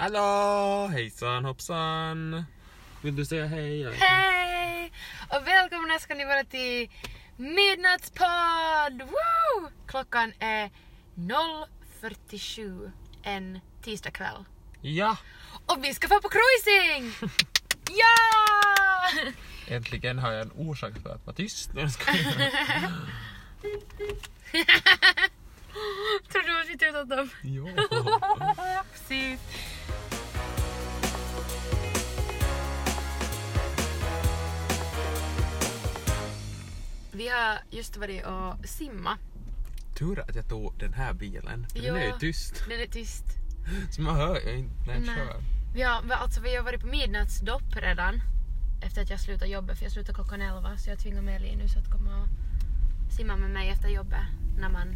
Hallå! Hejsan hoppsan! Vill du säga hej? Jag. Hej! Och välkomna ska ni vara till Midnattspodd! Woo! Klockan är 0.47 en tisdagkväll. Ja! Och vi ska få på cruising! ja! Äntligen har jag en orsak för att vara tyst. Nej, jag skojar. Tror du att vi tutat dem? Jo. Precis. Vi har just varit och simma. Tur att jag tog den här bilen. för Den är ju tyst. Den är tyst. Så man hör ju inte när jag Nej. kör. Vi har, alltså, vi har varit på midnattsdopp redan. Efter att jag slutade jobba, för jag slutade klockan 11. Så jag tvingar med Linus att komma och simma med mig efter jobbet när man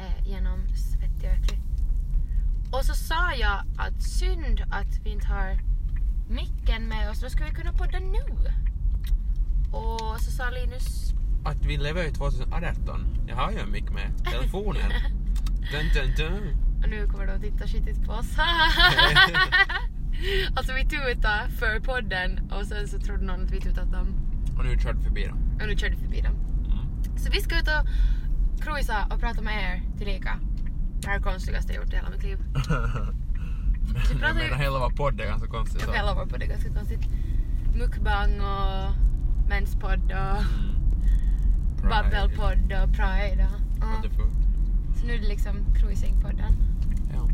är genom svettig. Och så sa jag att synd att vi inte har micken med oss, då skulle vi kunna podda nu. Och så sa Linus, Att vi lever ju 2018. Jag har ju en mick med. Telefonen. Dun, dun, dun. och nu kommer de att titta skitigt på oss. alltså vi tutade för podden och sen så trodde någon att vi tutat dem. Och nu körde förbi dem. Och nu körde förbi dem. Mm. Så vi ska ut och cruisa och prata med er tillika. Det här är det konstigaste jag gjort i hela mitt liv. Men jag ju- menar hela var podd är ganska konstigt. Så. själv var på det ganska konstigt. Mukbang och menspodd och Mm. Babbelpodd och pride och... Ja. Så nu är det liksom cruisingpodden. Ja.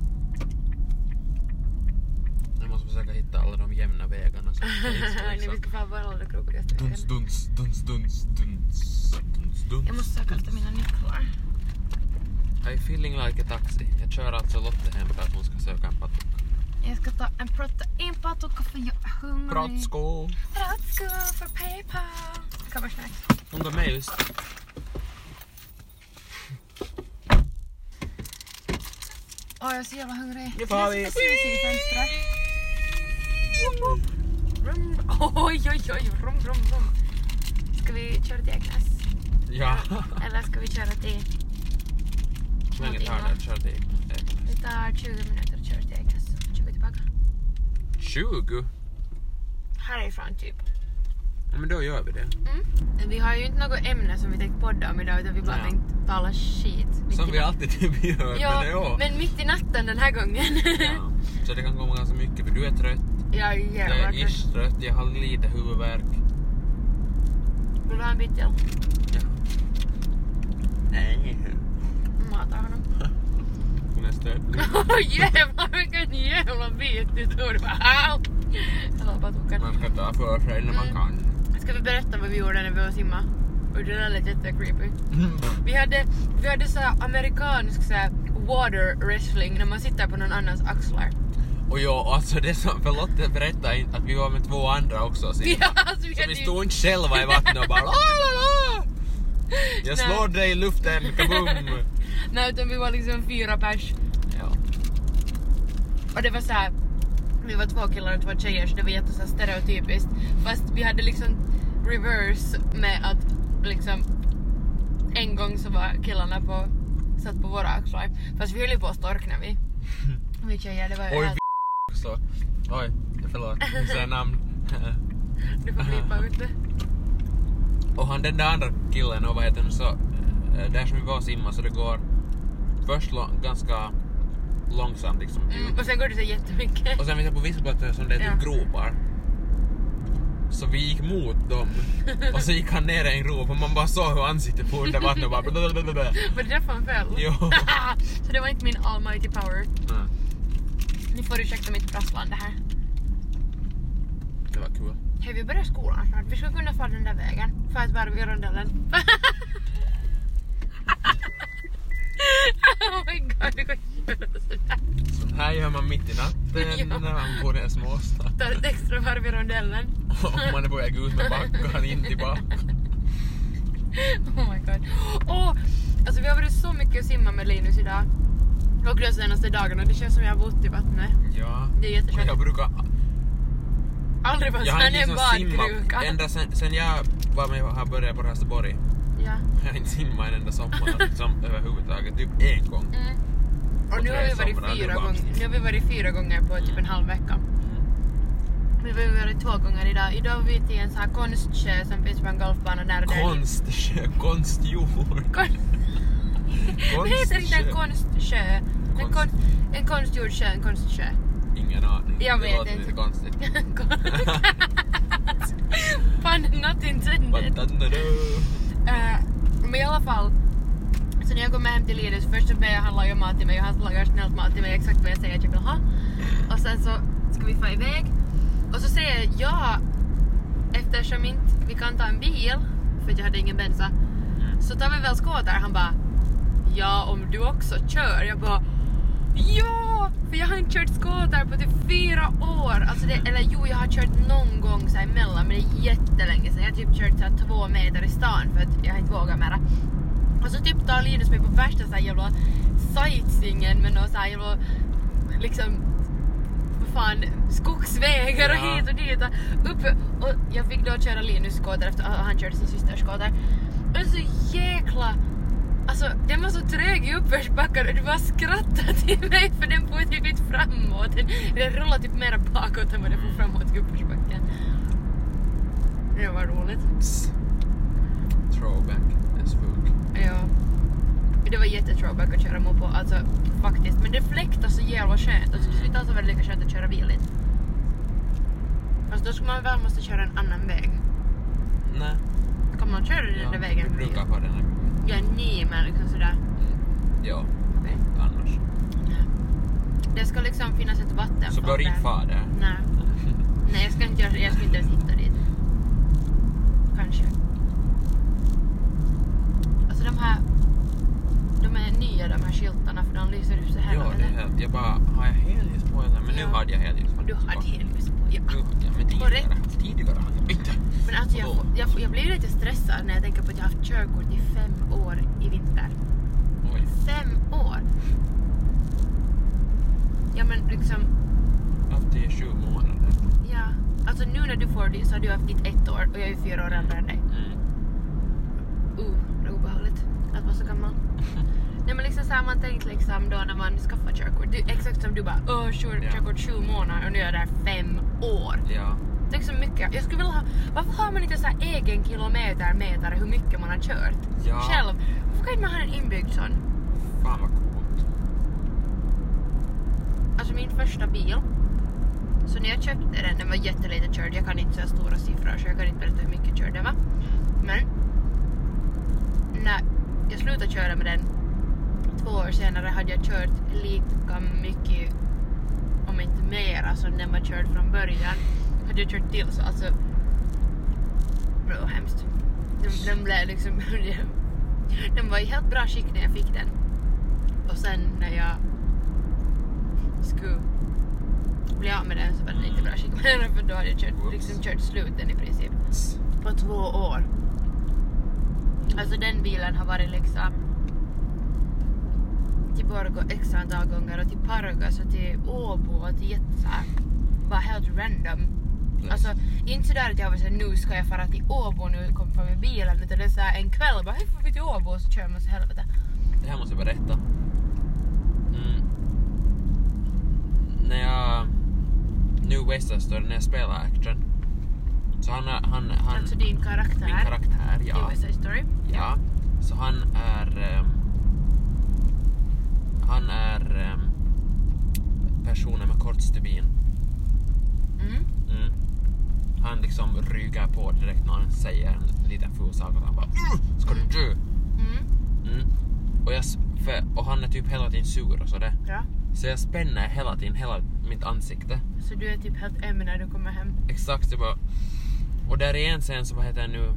Jag måste försöka hitta alla de jämna vägarna. Så att det inte Nej, vi ska få bara alla krokigaste duns, vägen. duns, duns, duns, duns, duns, duns. Jag måste söka efter mina nycklar. I'm feeling like a taxi. Jag kör alltså Lotte hem för att hon ska söka en patukka. Jag ska ta en proteinpatukka för jag är hungrig. Pratsko! Pratsko för Paypal. Snart. Hon gav mig just... Åh, jag är så jävla hungrig. Nu far vi. Rum. Oj, oj, oj. Rum, rum, rum. Ska vi köra till Eknäs? Ja. Eller ska vi köra till... Hur länge tar det att köra till Ekenäs? Det tar 20 minuter att köra till Eknäs. 20 tillbaka. 20? Härifrån typ. Ja, men då gör vi det. Mm. Vi har ju inte något ämne som vi tänkt podda om idag utan vi bara Nej. tänkt tala skit. Som vi alltid typ gör. Ja, men ja. men mitt i natten den här gången. ja. Så det kan komma ganska mycket för du är trött. jag är Jag jävla är trött. ish trött. Jag har lite huvudvärk. Vill du ha en bit till? Ja. Nej. Mata honom. Hon är störd. Åh jävlar vilken jävla bit du tog. Jag. Man ska ta för sig när man Mm. kan. Ska vi berätta vad vi gjorde när vi var och simma? Och det där lät jättecreepy. Vi hade, vi hade så amerikansk så water wrestling när man sitter på någon annans axlar. Och ja, alltså det som för Lotte berättade inte att vi var med två andra också och simma. Ja, alltså vi Så vi stod inte själva i vattnet och bara. Jag Nej. slår dig i luften, kaboom! Nej utan vi var liksom fyra pers. Ja. Och det var så här. Vi var två killar och två tjejer så det var jätte stereotypiskt. Fast vi hade liksom reverse med att liksom en gång så var killarna på, satt på våra axlar. Fast vi höll ju på att storkna vi. Vi tjejer, det var ju Oj, helt... vi så. Oj, förlåt. Jag säger namn. Du får klippa ut det. Och han den där andra killen och vad heter det så, eh, där som vi var och simma så det går först lång, ganska långsamt liksom Mm, och sen går det så jättemycket. Och sen vi ser på vissa platser som det är typ Ja. gropar. Så vi gick mot dem och så gick han ner i en grop och man bara såg hur ansiktet for under vattnet och bara blablabla. Var det därför han föll? Jo. så det var inte min almighty power. Nej, Ni får ursäkta mitt prasslande här. det var kul. Hej, vi börjar skolan snart. Vi ska kunna få den där vägen. För ett varv i rondellen. oh my god, Så här gör man mitt i natten Ja. när man bor i en småstad. Tar ett extra varv i rondellen. Och man är på väg ut med backar in tillbaka. Oh my god. Åh, alltså vi har varit så mycket och simma med Linus idag. Och de senaste dagarna. Det känns som jag har bott i vattnet. Ja. Det är jätteskönt. jag brukar... Aldrig varit sån en liksom badkruka. simmat ända sen, sen jag var med och har börjat på Raseborg. Ja. Jag har inte simmat en enda sommar som överhuvudtaget, typ en gång. Mm. På Och nu har, vi varit fyra gånger, nu har vi varit fyra gånger på typ en halv vecka. Vi har varit två gånger idag. Idag var vi till en sån här konstsjö som finns på en golfbana där. där Konst, konstjord. Kon... Det heter inte en konstsjö. En, konst, en konstgjord sjö, en konstsjö. Ingen aning. Jag det vet låter inte. lite konstigt. Pun not intended. Ba-da-da-da. Eh, men i alla fall, så när jag kommer hem till Linus först så ber jag han laga mat till mig och han lagar snällt mat till mig exakt vad jag säger att jag typ, vill ha. Och sen så ska vi få iväg. Och så säger jag ja, eftersom inte vi kan ta en bil, för att jag hade ingen bensa, så tar vi väl skoter. Han bara ja, om du också kör. Jag bara ja, för jag har inte kört skoter på typ fyra år. Alltså det, eller jo, jag har kört någon gång så här emellan, men det är jättelänge sedan. Jag har typ kört så här två meter i stan för att jag inte vågar mera. Och så typ tar Linus mig på värsta så här jävla sightseeingen med någon så här jävla liksom vad fan, skogsvägar och hit och dit och uppe. Och jag fick då köra Linus skoter efter att han körde sin systers skoter. Och så jäkla Alltså den var så trög i uppförsbackar och du bara skrattade till mig för den får typ inte framåt. Den, den rullar typ mera bakåt än vad den får framåt i uppförsbacken. Det var roligt. Throwback Ja. Det var jättethrowback att köra mopo, alltså faktiskt. Men det fläktar så jävla skönt och så det skulle inte alls vara lika skönt att köra bil dit. Fast då skulle man väl måste köra en annan väg. Nej. Kan man köra den där vägen? Vi brukar på den här. Ja, nej men liksom sådär. Ja, Okej. annars. Nej. Det ska liksom finnas ett vattenfall Så bör inte fara där. Nej. Nej, jag ska inte Jag ska inte ens hitta dit. Kanske. Alltså de här... De är nya de här skyltarna för de lyser upp så Ja, helvete. det är helt, jag bara, har jag helljus på eller? Men Ja. nu hade jag helljus på. Du hade helljus på, ja. Nu hade jag, men tidigare, tidigare hade jag inte. Men alltså jag, jag, jag blir lite stressad när jag tänker på att jag har haft körkort i fem år i vinter. Oj. Fem år! Ja men liksom, Alltid är sju månader. ja. Alltså nu när du får det så har du haft ditt ett år och jag är fyra år äldre än dig. Mm. Uh, det är obehagligt att vara så gammal. Nej men liksom så har man tänkt liksom då när man skaffar körkort. Du, exakt som du bara, åh kör, Ja. körkort sju månader och nu är jag där fem år. Ja. Tänk så mycket. Jag skulle vilja ha, varför har man inte så här egen kilometermätare hur mycket man har kört? Ja. Själv. Varför kan inte man ha en inbyggd sån? Fan vad coolt. Alltså min första bil. Så när jag köpte den, den var jättelite körd. Jag kan inte säga stora siffror så jag kan inte berätta hur mycket körd den var. Men när jag slutade köra med den två år senare hade jag kört lika mycket, om inte mera, som den var körd från början. Hade jag kört till så alltså... Det var hemskt. Den, den blev liksom... Den var i helt bra skick när jag fick den. Och sen när jag skulle bli av med den så var den inte bra skick för då hade jag kört, liksom kört slut den i princip. På två år. Alltså den bilen har varit liksom till Borgå x antal gånger och till Pargas och till Åbo och till jätte så här, bara helt random. Alltså inte sådär att jag var såhär nu ska jag fara till Åbo nu kom fram med bilen utan det är såhär en kväll bara hej får vi till Åbo och så kör man så helvete. Det här måste jag berätta. Mm. När jag... Nu Western när jag spelar action. Så han. Han, han, alltså din karaktär min karaktär, i ja. Side Story. Ja. Så han är... ehm, han är ehm, personen med kort stubin. Mm. Mm. Han liksom ryger på direkt när han säger en liten ful sak och han bara "Uh, Ska du dö? Mm. Mm. Och, jag, för, och han är typ hela tiden sur och sådär. Bra. Så jag spänner hela tiden hela mitt ansikte. Så du är typ helt öm när du kommer hem. Exakt, det bara... Och där är en scen som, heter nu?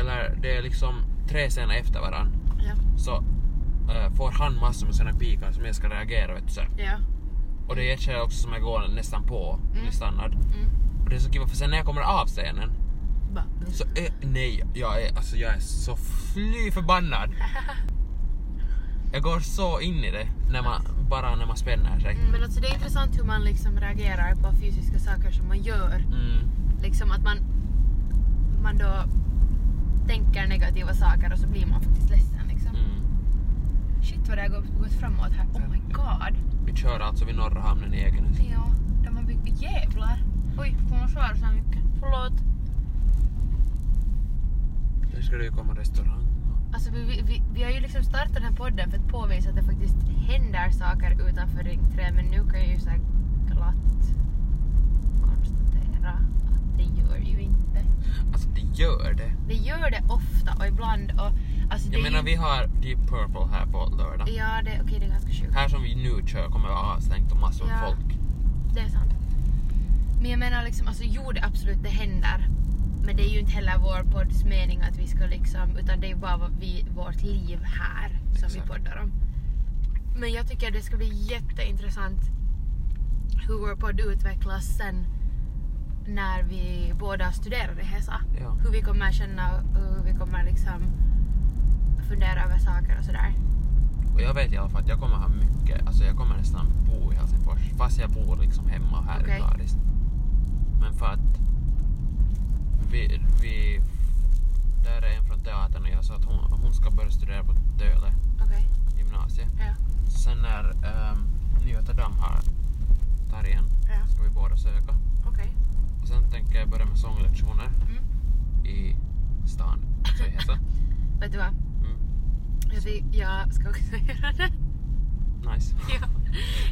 Eller det är liksom tre scener efter varann. Ja. Så eh, får han massor med såna pikar som jag ska reagera vet du så. Ja. Och det är ett skede också som jag går nästan på, Mm. standard. Mm. Och det är så kul för sen när jag kommer av scenen så är, nej, jag är, alltså jag är så fly förbannad. Jag går så in i det när man, bara när man spänner sig. Mm, men alltså det är intressant hur man liksom reagerar på fysiska saker som man gör. Mm. Liksom att man, man då tänker negativa saker och så blir man faktiskt ledsen liksom. Mm. Shit vad det har gått, framåt här. Oh my god. Vi kör alltså vid Norra hamnen i Ekenäs. Ja, de har byggt... Jävlar! Oj, får man svära så här mycket? Förlåt. Där ska det ju komma restaurang. Alltså vi, vi, vi, vi har ju liksom startat den här podden för att påvisa att det faktiskt händer saker utanför Ring 3 men nu kan jag ju så här glatt det gör ju inte. Alltså det gör det. Det gör det ofta och ibland och alltså Jag menar ju, vi har Deep Purple här på lördag. Ja, det, okej det är ganska sjukt. Här som vi nu kör kommer vara avstängt och massor Ja. folk. Det är sant. Men jag menar liksom, alltså jo det absolut det händer. Men det är ju inte heller vår podds mening att vi ska liksom, utan det är ju bara vi, vårt liv här som vi Exakt. poddar om. Men jag tycker det ska bli jätteintressant hur vår podd utvecklas sen när vi båda studerar i Hesa. Ja. Hur vi kommer känna och hur vi kommer liksom fundera över saker och sådär. Och jag vet i alla fall att jag kommer ha mycket, alltså jag kommer nästan bo i Helsingfors fast jag bor liksom hemma här Okej. i Karis. Men för att vi, vi, där är en från teatern och jag sa att hon, hon ska börja studera på Töle Okej? gymnasiet. Ja. Sen när um, Götadam har där igen Ja. ska vi båda söka. Okej. Och sen tänker jag börja med sånglektioner Mm. i stan, i Hesa. Vet du vad? Mm. Jag, jag ska också göra det. Nice. Ja,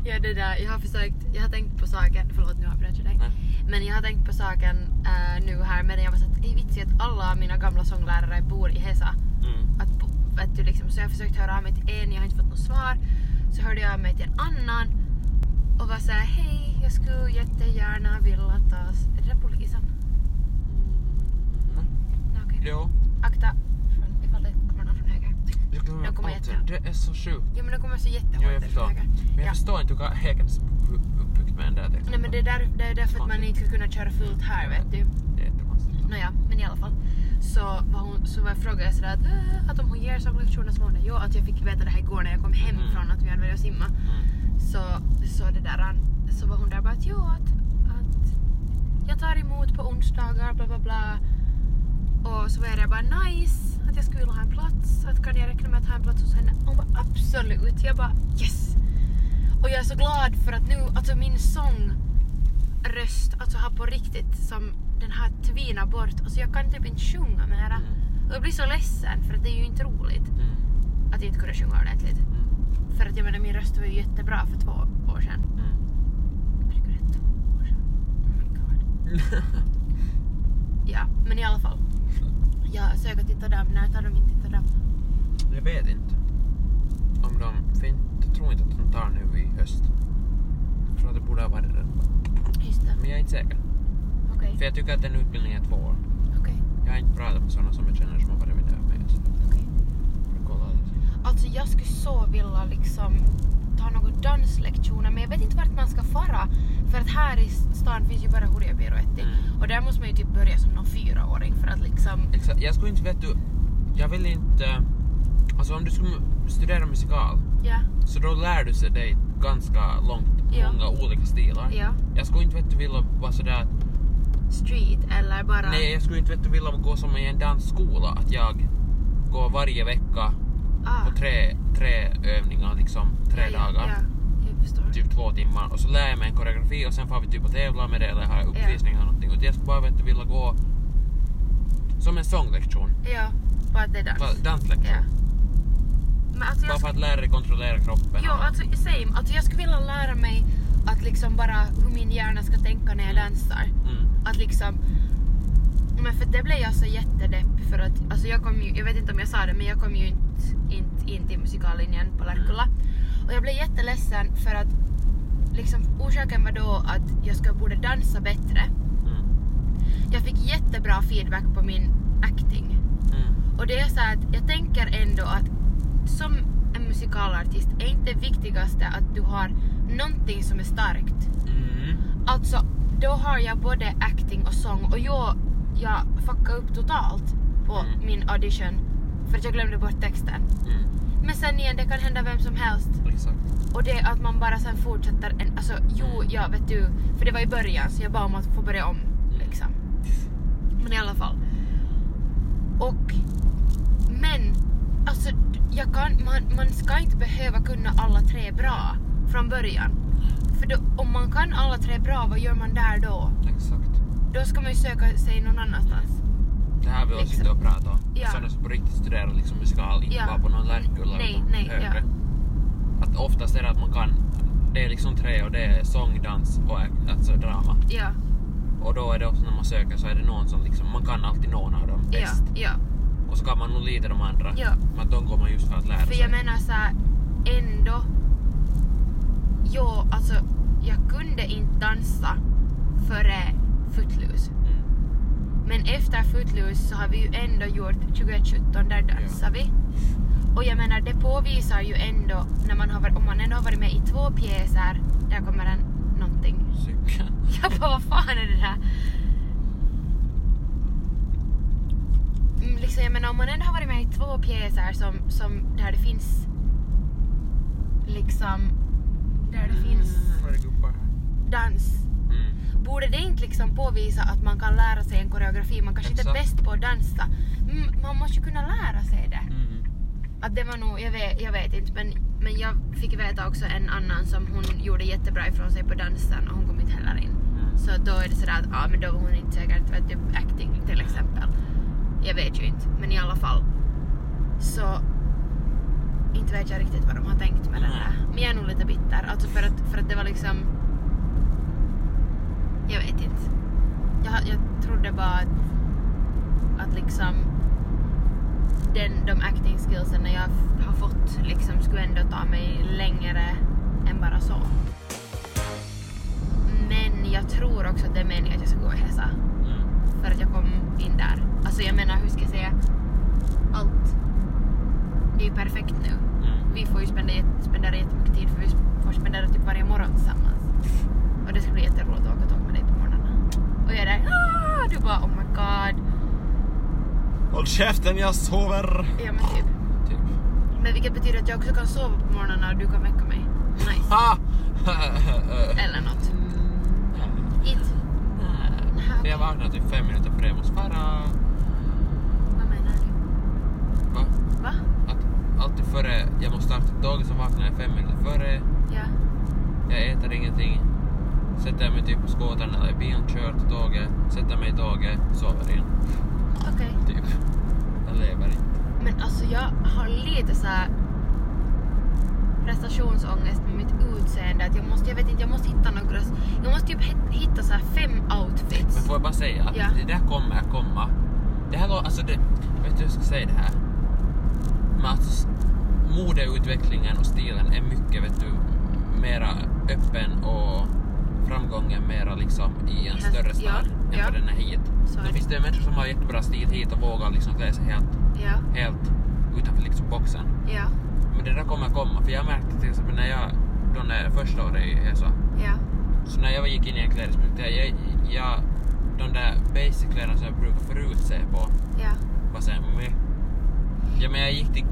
ja det där, jag har försökt, jag har tänkt på saken, förlåt nu avbröt jag dig. Nej. Men jag har tänkt på saken äh, nu här medan jag var såhär, ej vitsi att alla mina gamla sånglärare bor i Hesa. Mm. Att, vet du, liksom, så jag har försökt höra av mig till en, jag har inte fått något svar. Så hörde jag av mig till en annan och var såhär, hej jag skulle jättegärna vilja ta... Är det där polisen? Mm. Nej okej. Jo. Akta från, ifall det kommer någon från höger. Jag glömmer De kommer alltid. Det är så sjukt. Jo men de kommer så Jo, jättehårt jag förstår. från höger. Men jag Ja. förstår inte hur Hägens uppbyggt med den där texten. Nej men det är, där, det är därför att man inte ska kunna köra fullt här vet du. Det är jättekonstigt. Nåja, men i alla fall. Så, var hon, så var jag frågade jag sådär att, äh, att om hon ger sånglektioner så var hon det. Jo, att jag fick veta det här igår när jag kom hem Mm. från att vi hade varit och simma. Mm. Så, så det där, så var hon där bara att jo, att, att jag tar emot på onsdagar, bla bla bla. Och så var jag där bara nice, att jag skulle vilja ha en plats. Att kan jag räkna med att ha en plats hos henne? Hon bara absolut. Jag bara yes. Och jag är så glad för att nu, alltså min sångröst, alltså har på riktigt som den har tvinat bort. Alltså jag kan typ inte sjunga mera. Mm. Och jag blir så ledsen för att det är ju inte roligt Mm. att inte kunna sjunga ordentligt. Mm. För att jag menar min röst var ju jättebra för två år sedan. Mm. Herregud, det är två år sedan. Oh my god. Ja, men i alla fall. Jag söker titta damm. När tar de inte titta damm? jag vet inte. Om de... För jag tror inte att de tar nu i höst. Jag tror att det borde ha varit redan. Just det. Men jag är inte säker. Okej. För jag tycker att en utbildning är två år. Okej. Jag har inte pratat med sådana som jag känner som har varit där med. Okej. lite. Alltså jag skulle så vilja liksom ta några danslektioner men jag vet inte vart man ska fara. För att här i stan finns ju bara Hurjapiruetti. Mm. Och där måste man ju typ börja som någon fyraåring för att liksom... Exakt. Jag skulle inte vet du... Jag vill inte... Alltså om du skulle studera musikal Ja. så då lär du sig dig ganska långt, Ja. många olika stilar. Ja. Jag skulle inte vet du vilja vara sådär Street eller bara... Nej, jag skulle inte vet vilja gå som i en dansskola. Att jag går varje vecka ah. på tre, tre övningar, liksom tre ja, dagar. Ja. Typ två timmar. Och så lär jag mig en koreografi och sen får vi typ och tävla med det eller ha uppvisningar eller någonting. Och jag skulle bara vet du vilja gå som en sånglektion. Ja, bara att det är dans. Danslektion. Ja. Men alltså jag Bara för att lära dig kontrollera kroppen. Jo, och- alltså same. Alltså jag skulle vilja lära mig att liksom bara hur min hjärna ska tänka när jag dansar. Mm. Att liksom... Men för det blev jag så jättedeppig för att, alltså jag kom ju, jag vet inte om jag sa det, men jag kom ju inte, inte in till musikallinjen på Lärkulla. Och jag blev jätteledsen för att liksom orsaken var då att jag ska borde dansa bättre. Mm. Jag fick jättebra feedback på min acting. Mm. Och det är så att jag tänker ändå att som en musikalartist är inte det viktigaste att du har någonting som är starkt. Mm. Alltså, då har jag både acting och sång och jag, jag fuckade upp totalt på Mm. min audition för att jag glömde bort texten. Mm. Men sen igen, det kan hända vem som helst. Exakt. Och det att man bara sen fortsätter, en, alltså jo, ja vet du, för det var i början så jag bad om att få börja om liksom. Men i alla fall. Och, men Alltså, jag kan, man, man ska inte behöva kunna alla tre bra från början. För då, om man kan alla tre bra, vad gör man där då? Exakt. Då ska man ju söka sig någon annanstans. Det här vill jag Liksom. sitta och prata om. Ja. Som på riktigt studerar liksom musikal, inte Ja. bara på någon lärkulla Nej, nej, högre. Att oftast är det att man kan, det är liksom tre och det är sång, dans och alltså drama. Ja, Och då är det också när man söker så är det någon som liksom, man kan alltid någon av dem ja, bäst. ja. Och så kan man nog lite de andra. Ja. Men de går man just för att lära För sig. jag menar så här, ändå... Jo, alltså jag kunde inte dansa före Footloose. Mm. Men efter Footloose så har vi ju ändå gjort 2117, där dansar vi. Och jag menar det påvisar ju ändå, när man har om man ändå har varit med i två pjäser, där kommer en någonting. Cykeln. Jag bara vad fan är det där? Mm, Liksom, jag menar om man ändå har varit med i två pjäser som, som där det finns liksom, där det finns gubbar här? dans Mm. Borde det inte liksom påvisa att man kan lära sig en koreografi? Man kanske inte är Exakt. bäst på att dansa. Mm, man måste ju kunna lära sig det. Mm. Att det var nog, jag vet, jag vet inte, men, men jag fick veta också en annan som hon gjorde jättebra ifrån sig på dansen och hon kom inte heller in. Mm. Så då är det sådär att ja, men då var hon inte säkert vet du, acting till exempel. Jag vet ju inte, men i alla fall. Så inte vet jag riktigt vad de har tänkt med det Nej. där. Men jag är nog lite bitter. Alltså för att, för att det var liksom... Jag vet inte. Jag, jag trodde bara att, att liksom den, de acting skillsen jag har fått liksom skulle ändå ta mig längre än bara så. Men jag tror också att det är meningen att jag ska gå i Hesa. Mm. För att jag kom in där. Alltså jag menar, hur ska jag säga? Allt. Det är ju perfekt nu. Mm. Vi får ju spendera, spendera jättemycket tid för vi får spendera typ varje morgon tillsammans. Och det ska bli jätteroligt att åka tåg med dig på morgnarna. Är där, ah! du bara oh my god. Håll käften, jag sover! Ja men typ. Typ. Men vilket betyder att jag också kan sova på morgnarna och du kan väcka mig. Nice. Eller något. Okej. Jag vaknar typ fem minuter före jag måste fara. Vad menar du? Va? Va? Att alltid före jag måste starta tåget så vaknar jag fem minuter före. Ja. Jag äter ingenting. Sätter eller i bilen, kör till tåget, sätter mig i tåget, sover igen. Okej. Typ. Jag lever inte. Men alltså jag har lite så här prestationsångest med mitt utseende. Att jag måste, jag vet inte, jag måste hitta några, jag måste typ hit- hitta så här fem outfits. Men får jag bara säga att Ja. det där kommer komma. Det här lå- alltså det, vet inte hur jag ska säga det här. Men alltså modeutvecklingen och stilen är mycket, vet du, mera öppen och framgången mera liksom i en större stad ja, än ja. vad den är hit. Så Då finns det människor som har jättebra stil hit och vågar liksom klä sig helt, Ja, helt utanför liksom boxen. ja, Men det där kommer komma, för jag märkte till exempel när jag, då när första året i ESA, ja, så när jag gick in i en klädesbutik, jag, jag, de där basic-kläderna som jag brukar förut se på, ja, var meh. Ja men jag gick till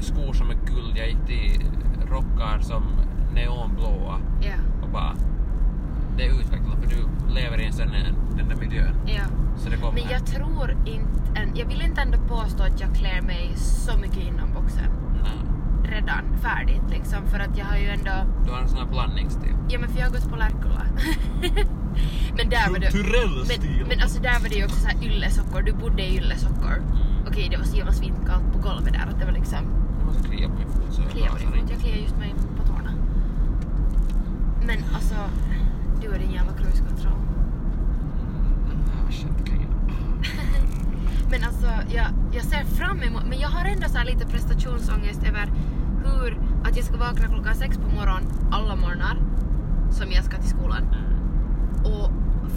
skor som är guld, jag gick till rockar som neonblåa ja, och bara, det är utvecklat för du lever i en sån, den där miljön. ja. Så det kommer. Men jag tror inte, än, jag vill inte ändå påstå att jag klär mig så mycket inom boxen Nej, redan färdigt liksom för att jag har ju ändå, du har en sån här blandningsstil. ja men för jag har gått på Lärkulla. men där var det, Kulturell men, men alltså där var det ju också så här yllesockor, du bodde i yllesockor. Mm. Okej det var så jävla svinkallt på golvet där att det var liksom Jag måste klia på min fot så jag kliar på din fot. Jag kliar just mig på tårna. Men alltså, du och din jävla cruise control. Klia. Men alltså, jag, jag ser fram emot, men jag har ändå så här lite prestationsångest över hur, att jag ska vakna klockan sex på morgonen alla morgnar som jag ska till skolan. Mm. Och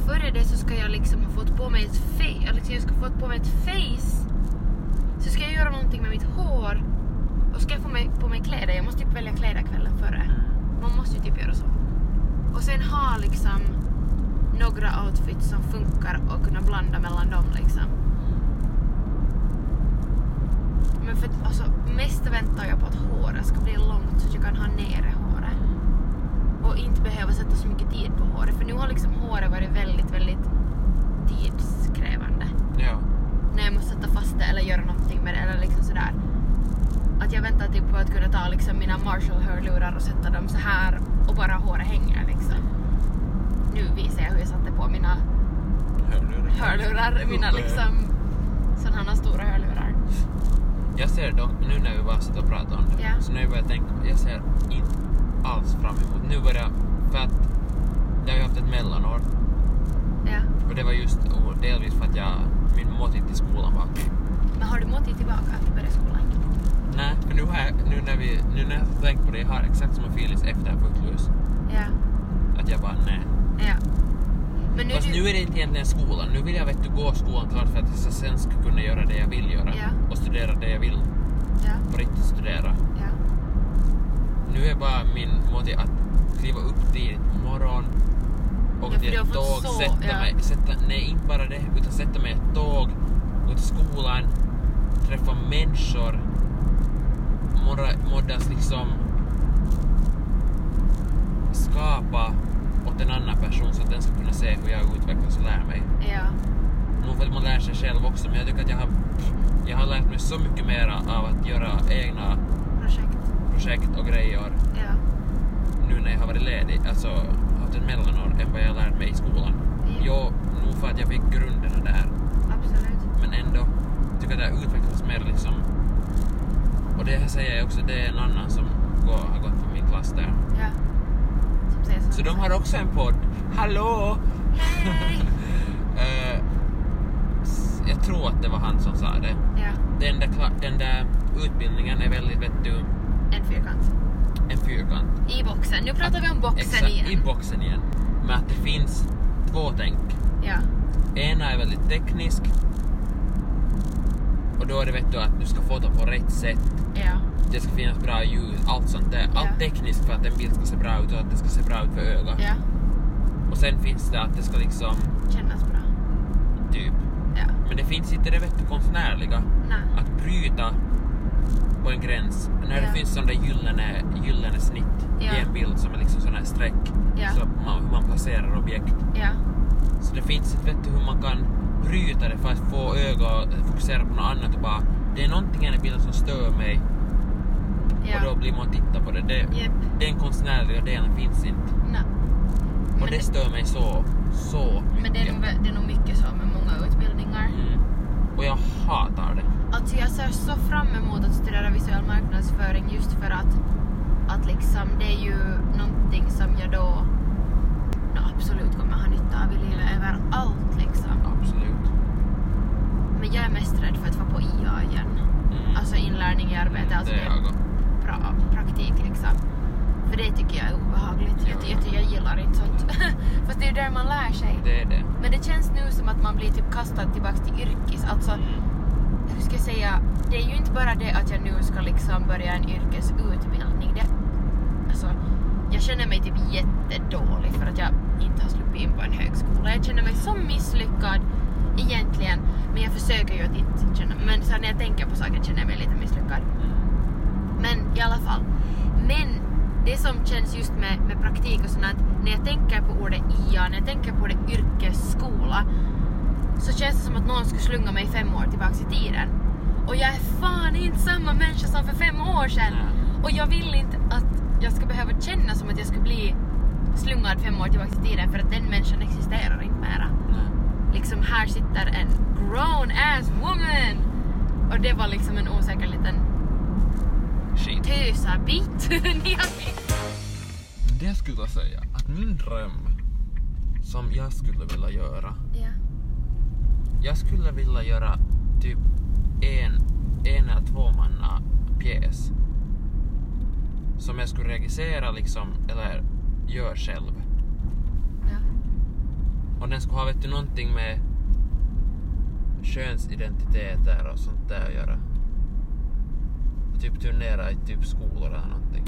före det så ska jag liksom ha fått på mig ett face, liksom jag ska ha fått på mig ett face. Så ska jag göra någonting med mitt hår. Och ska jag få mig, på mig kläder, jag måste typ välja kläder kvällen före. Mm. Man måste ju typ göra så. Och sen ha liksom några outfits som funkar och kunna blanda mellan dem liksom. Men för alltså, mest väntar jag på att håret ska bli långt så att jag kan ha nere håret. Och inte behöva sätta så mycket tid på håret. För nu har liksom håret varit väldigt, väldigt tidskrävande. Ja. När jag måste sätta fast det eller göra någonting med det eller liksom sådär. Att jag väntar typ på att kunna ta liksom mina Marshall-hörlurar och sätta dem så här och bara håret hänger liksom. Nu visar jag hur jag satte på mina Hörlurar. hörlurar, mina Uppe. liksom sådana stora hörlurar. Jag ser dock, nu när vi bara sitter och pratar om det, Ja. så nu börjar jag tänka, jag ser inte alls fram emot. Nu börjar, för att jag har ju haft ett mellanår Ja. och det var just och delvis för att jag, min måltid till skolan var Men har du måttit tillbaka att börja skolan? Nej, för nu, har jag, nu, när vi, nu när jag tänkt på det, jag har exakt en Filis efter fuktlus. Ja. Att jag bara nej. Ja. Men nu, Fast du, nu är det inte egentligen skolan. Nu vill jag vet du, gå skolan klart för att jag sen ska kunna göra det jag vill göra. Ja. Och studera det jag vill. Ja. På riktigt studera. Ja. Nu är bara min måte att kliva upp tidigt på morgonen. Ja, Och för till ett tåg, så- sätta ja. mig, sätta, nej inte bara det, utan sätta mig i ett tåg, gå till skolan, träffa människor, måddas liksom skapa åt en annan person så att den ska kunna se hur jag utvecklas och lär mig. Ja. Nog för att man lär sig själv också, men jag tycker att jag har, jag har lärt mig så mycket mer av att göra egna Projekt. projekt och grejer Ja. nu när jag har varit ledig, alltså haft ett mellanår, än vad jag har lärt mig i skolan. Ja. Jo, nog för att jag fick grunderna där, Absolut. men ändå tycker jag att det har utvecklats mer liksom. Och det här säger jag också, det är en annan som går, har gått på min klass där. Ja. Säger Så de har också en podd. Hallå! Hej! Eh, jag tror att det var han som sa det. ja. Den där, den där utbildningen är väldigt, vet du, En fyrkant. en fyrkant. I boxen. Nu pratar vi om boxen Exakt, igen. i boxen igen. Men att det finns två tänk. Ja. Ena är väldigt teknisk. Och då är det vet du att du ska fota på rätt sätt. Ja. Det ska finnas bra ljus, allt sånt där. Ja. Allt tekniskt för att en bild ska se bra ut och att det ska se bra ut för ögat. Ja. Och sen finns det att det ska liksom, Kännas bra. typ. Men det finns inte det vet du konstnärliga. Nej. Att bryta på en gräns. När det finns där gyllene, gyllene snitt i en bild som är liksom sån här streck. Så man, hur man placerar objekt. Så det finns ett vet du, hur man kan bryta det för att få öga att fokusera på något annat och bara det är någonting i den bilden som stör mig Ja. och då blir man att titta på det. det Japp. Den konstnärliga delen finns inte Nej. och Men det stör mig så, så mycket. Men det är, nog, det är nog mycket så med många utbildningar. mm. Och jag hatar det. Alltså jag ser så fram emot att studera visuell marknadsföring just för att, att liksom det är ju någonting som jag då nå, absolut kommer ha nytta av i livet överallt liksom. Absolut. Men jag är mest rädd för att få på IA igen. Mm. Alltså inlärning i arbete, alltså det det är jag. också. pra, praktik liksom. För det tycker jag är obehagligt. Ja, Jag, ja. jag, jag gillar inte sånt. Fast det är ju där man lär sig. Det är det. Men det känns nu som att man blir typ kastad tillbaks till yrkes. Alltså, hur ska jag säga? Det är ju inte bara det att jag nu ska liksom börja en yrkesutbildning. Det, alltså, jag känner mig typ jättedålig för att jag inte har sluppit in på en högskola. Jag känner mig så misslyckad egentligen. Men jag försöker ju att inte känna Men så när jag tänker på saker känner jag mig lite misslyckad. Men i alla fall. Men det som känns just med, med praktik och sånt, när jag tänker på ordet IA, när jag tänker på ordet yrkesskola, så känns det som att någon skulle slunga mig fem år tillbaks i tiden. Och jag är fan inte samma människa som för fem år sedan. Och jag vill inte att jag ska behöva känna som att jag ska bli slungad fem år tillbaks i tiden för att den människan existerar inte. Liksom här sitter en grown ass woman! Och det var liksom en osäker liten tösabit. Det jag skulle säga att min dröm som jag skulle vilja göra Ja. Jag skulle vilja göra typ en, en eller två manna pjäs. Som jag skulle regissera liksom, eller gör själv. Och den skulle ha vet du, någonting med könsidentiteter och sånt där att göra. Och typ turnera i typ skolor eller någonting.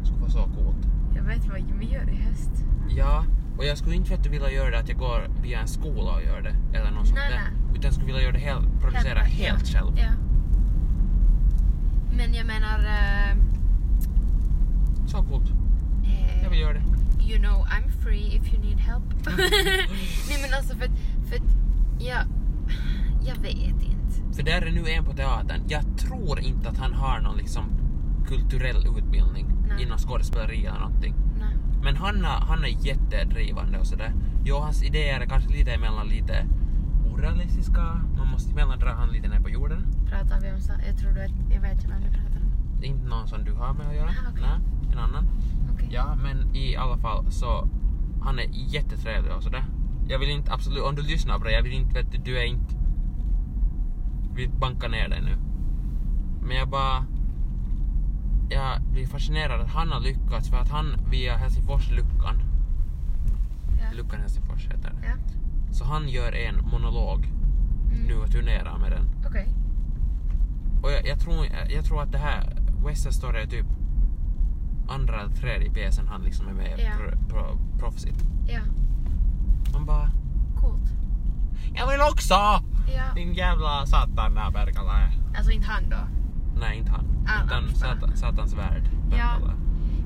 Det skulle vara så coolt. Jag vet vad vi gör i höst. Ja, och jag skulle inte vet du vilja göra det att jag går via en skola och gör det. Eller något sånt Nej, där. nej. Utan jag skulle vilja göra det helt, producera Helt- helt, ja. själv. Ja. Men jag menar... eh, Så coolt. Jag vill göra det. You know I'm free if you need help. Nej men alltså för att, för att jag, Jag vet inte. För där är nu en på teatern. Jag tror inte att han har någon liksom kulturell utbildning Nej. inom skådespeleri eller någonting. Nej. Men han, har- han är jättedrivande och sådär. Jo, hans idéer är kanske lite emellan lite orealistiska. Man måste emellan dra han lite ner på jorden. Pratar vi om så? Jag tror du att jag vet inte vem du pratar om. Inte någon som du har med att göra. Aha, okej. En annan. Okej. Ja, men i alla fall så han är jättetrevlig och sådär. Jag vill inte absolut, om du lyssnar på det, jag vill inte, vet du, du är inte... Vi bankar ner dig nu. Men jag bara... Jag blir fascinerad att han har lyckats för att han via Helsingfors-luckan, Ja. luckan Helsingfors heter det. Ja. Så han gör en monolog Mm. nu och turnerar med den. Okej. Och jag, jag, tror, jag tror att det här, West Story är typ andra eller tredje pjäsen han liksom är med Ja. pro, pro, proffsigt. Ja. Man bara, Coolt. jag vill också! Ja. Din jävla satan där Bergala. Alltså inte han då. Nej, inte han. Ah, Utan ah, satan, satans värld. Ja. Bergala.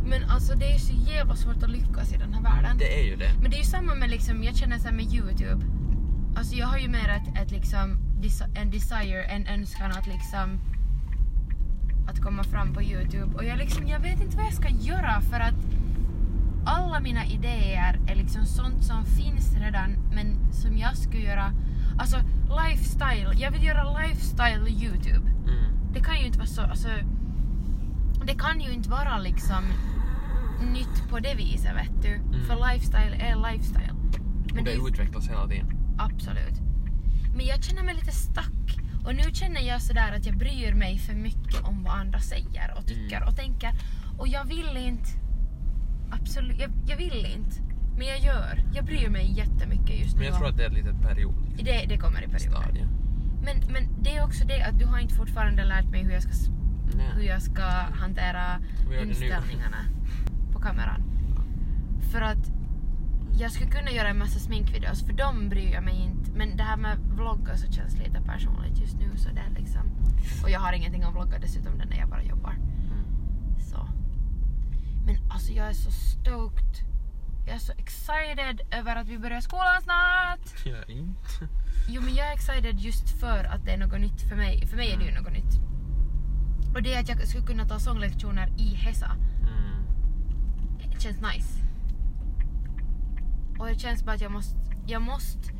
Men alltså det är så jävla svårt att lyckas i den här världen. Det är ju det. Men det är ju samma med liksom, jag känner så här med Youtube. Alltså jag har ju mer ett, ett liksom, en desire, en önskan att liksom att komma fram på Youtube. Och jag liksom, jag vet inte vad jag ska göra för att alla mina idéer är liksom sånt som finns redan men som jag skulle göra. Alltså lifestyle, jag vill göra lifestyle Youtube. Mm. Det kan ju inte vara så, alltså, det kan ju inte vara liksom nytt på det viset vet du. Mm. För lifestyle är lifestyle. Men det är- utvecklas hela tiden. Absolut. Men jag känner mig lite stuck. Och nu känner jag sådär att jag bryr mig för mycket om vad andra säger och tycker Mm. och tänker. Och jag vill inte. Absolut, jag, jag vill inte. Men jag gör. Jag bryr mig jättemycket just nu. Men jag tror att det är ett litet period. det, det kommer i perioder. Stadie. Men, men det är också det att du har inte fortfarande lärt mig hur jag ska, hur jag ska hantera det nu. inställningarna på kameran. För att jag skulle kunna göra en massa sminkvideos för de bryr jag mig inte. Men det här med vlogga så känns lite personligt just nu så det är liksom... Och jag har ingenting att vlogga dessutom när jag bara jobbar. Mm. Så. Men alltså jag är så stoked. Jag är så excited över att vi börjar skolan snart. Jag är inte. Jo men jag är excited just för att det är något nytt för mig. För mig är det ju något nytt. Och det är att jag skulle kunna ta sånglektioner i Hesa. Mm. Det känns nice. Och det känns bara att jag måste, jag måste,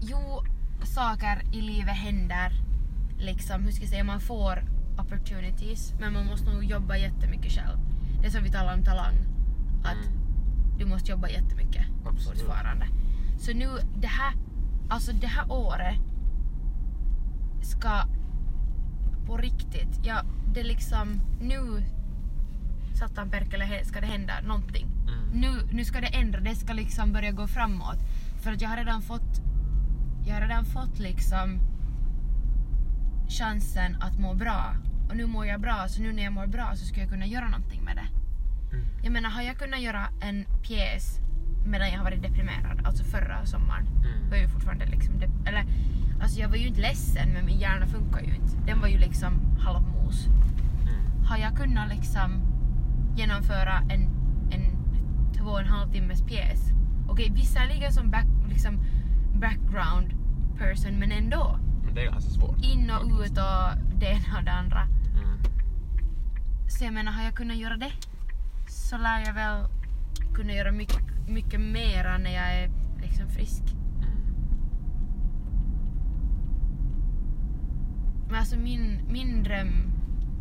jo saker i livet händer liksom, hur ska jag säga, man får opportunities men man måste nog jobba jättemycket själv. Det är som vi talar om talang. Att Mm. du måste jobba jättemycket Absolut. fortfarande. Så nu, det här, alltså det här året ska på riktigt, ja det liksom nu satan perkele ska det hända någonting. Mm. Nu, nu ska det ändra, det ska liksom börja gå framåt. För att jag har redan fått, jag har redan fått liksom chansen att må bra. Och nu mår jag bra, så nu när jag mår bra så ska jag kunna göra någonting med det. Mm. Jag menar, har jag kunnat göra en pjäs medan jag har varit deprimerad, alltså förra sommaren, Mm. var jag ju fortfarande liksom, eller alltså jag var ju inte ledsen men min hjärna funkar ju inte. Den var ju liksom halvmos. Mm. Har jag kunnat liksom genomföra en, en två och en halv timmes pjäs, okej visserligen som back, liksom background person men ändå. Men det är ganska svårt. In och faktiskt. ut och det ena och det andra. Mm. Så jag menar, har jag kunnat göra det så lär jag väl kunna göra mycket, mycket mera när jag är liksom frisk. Mm. Men alltså min, min dröm,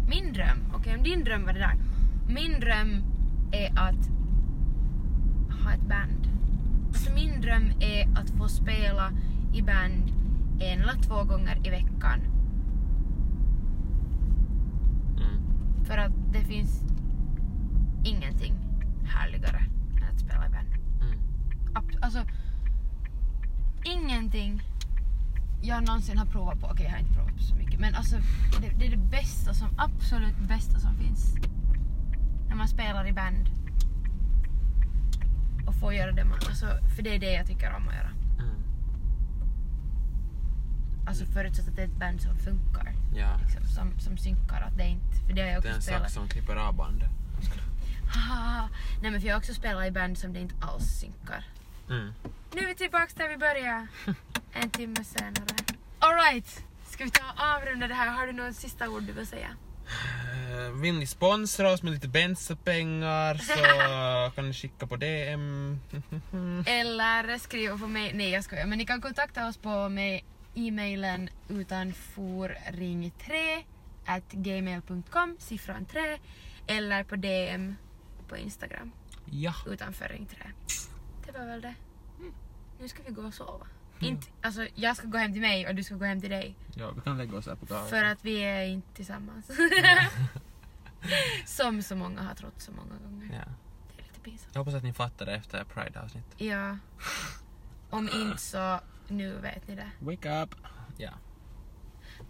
min dröm, okej om din dröm var det där. Min dröm är att ha ett band. Alltså min dröm är att få spela i band en eller två gånger i veckan. Mm. För att det finns ingenting härligare än att spela i band. Mm. Alltså, ingenting jag någonsin har provat på. Okej, jag har inte provat på så mycket. Men alltså, det, det är det bästa som, absolut bästa som finns. När man spelar i band. Och får göra det man, alltså, för det är det jag tycker om att göra. Mm. Alltså förutsatt att det är ett band som funkar. Ja. Liksom, som, som synkar. Att det är inte, för det har jag Det är också en spelat. som klipper av. Haha. Nej men för jag har också spelat i band som det inte alls synkar. Mm. Nu är vi tillbaks där vi började. En timme senare. Alright, ska vi ta och avrunda det här? Har du något sista ord du vill säga? Eh, Vill ni sponsra oss med lite bensapengar så kan ni skicka på DM. Eller skriva på mig. Nej jag skojar. Men ni kan kontakta oss på med e-mailen utanforring3 at gmail.com, siffran 3. Eller på DM på Instagram, Ja. utanför ring 3. Det var väl det. Nu ska vi gå och sova. Inte, alltså jag ska gå hem till mig och du ska gå hem till dig. Ja, vi kan lägga oss här på golvet. För att vi är inte tillsammans. Som så många har trott så många gånger. ja. Det är lite pinsamt. Jag hoppas att ni fattar det efter Pride-avsnittet. Ja. Om inte så nu vet ni det. Wake up! Ja.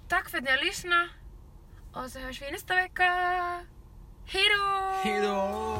Tack för att ni har lyssnat. Och så hörs vi nästa vecka. Hej då! Hejdå!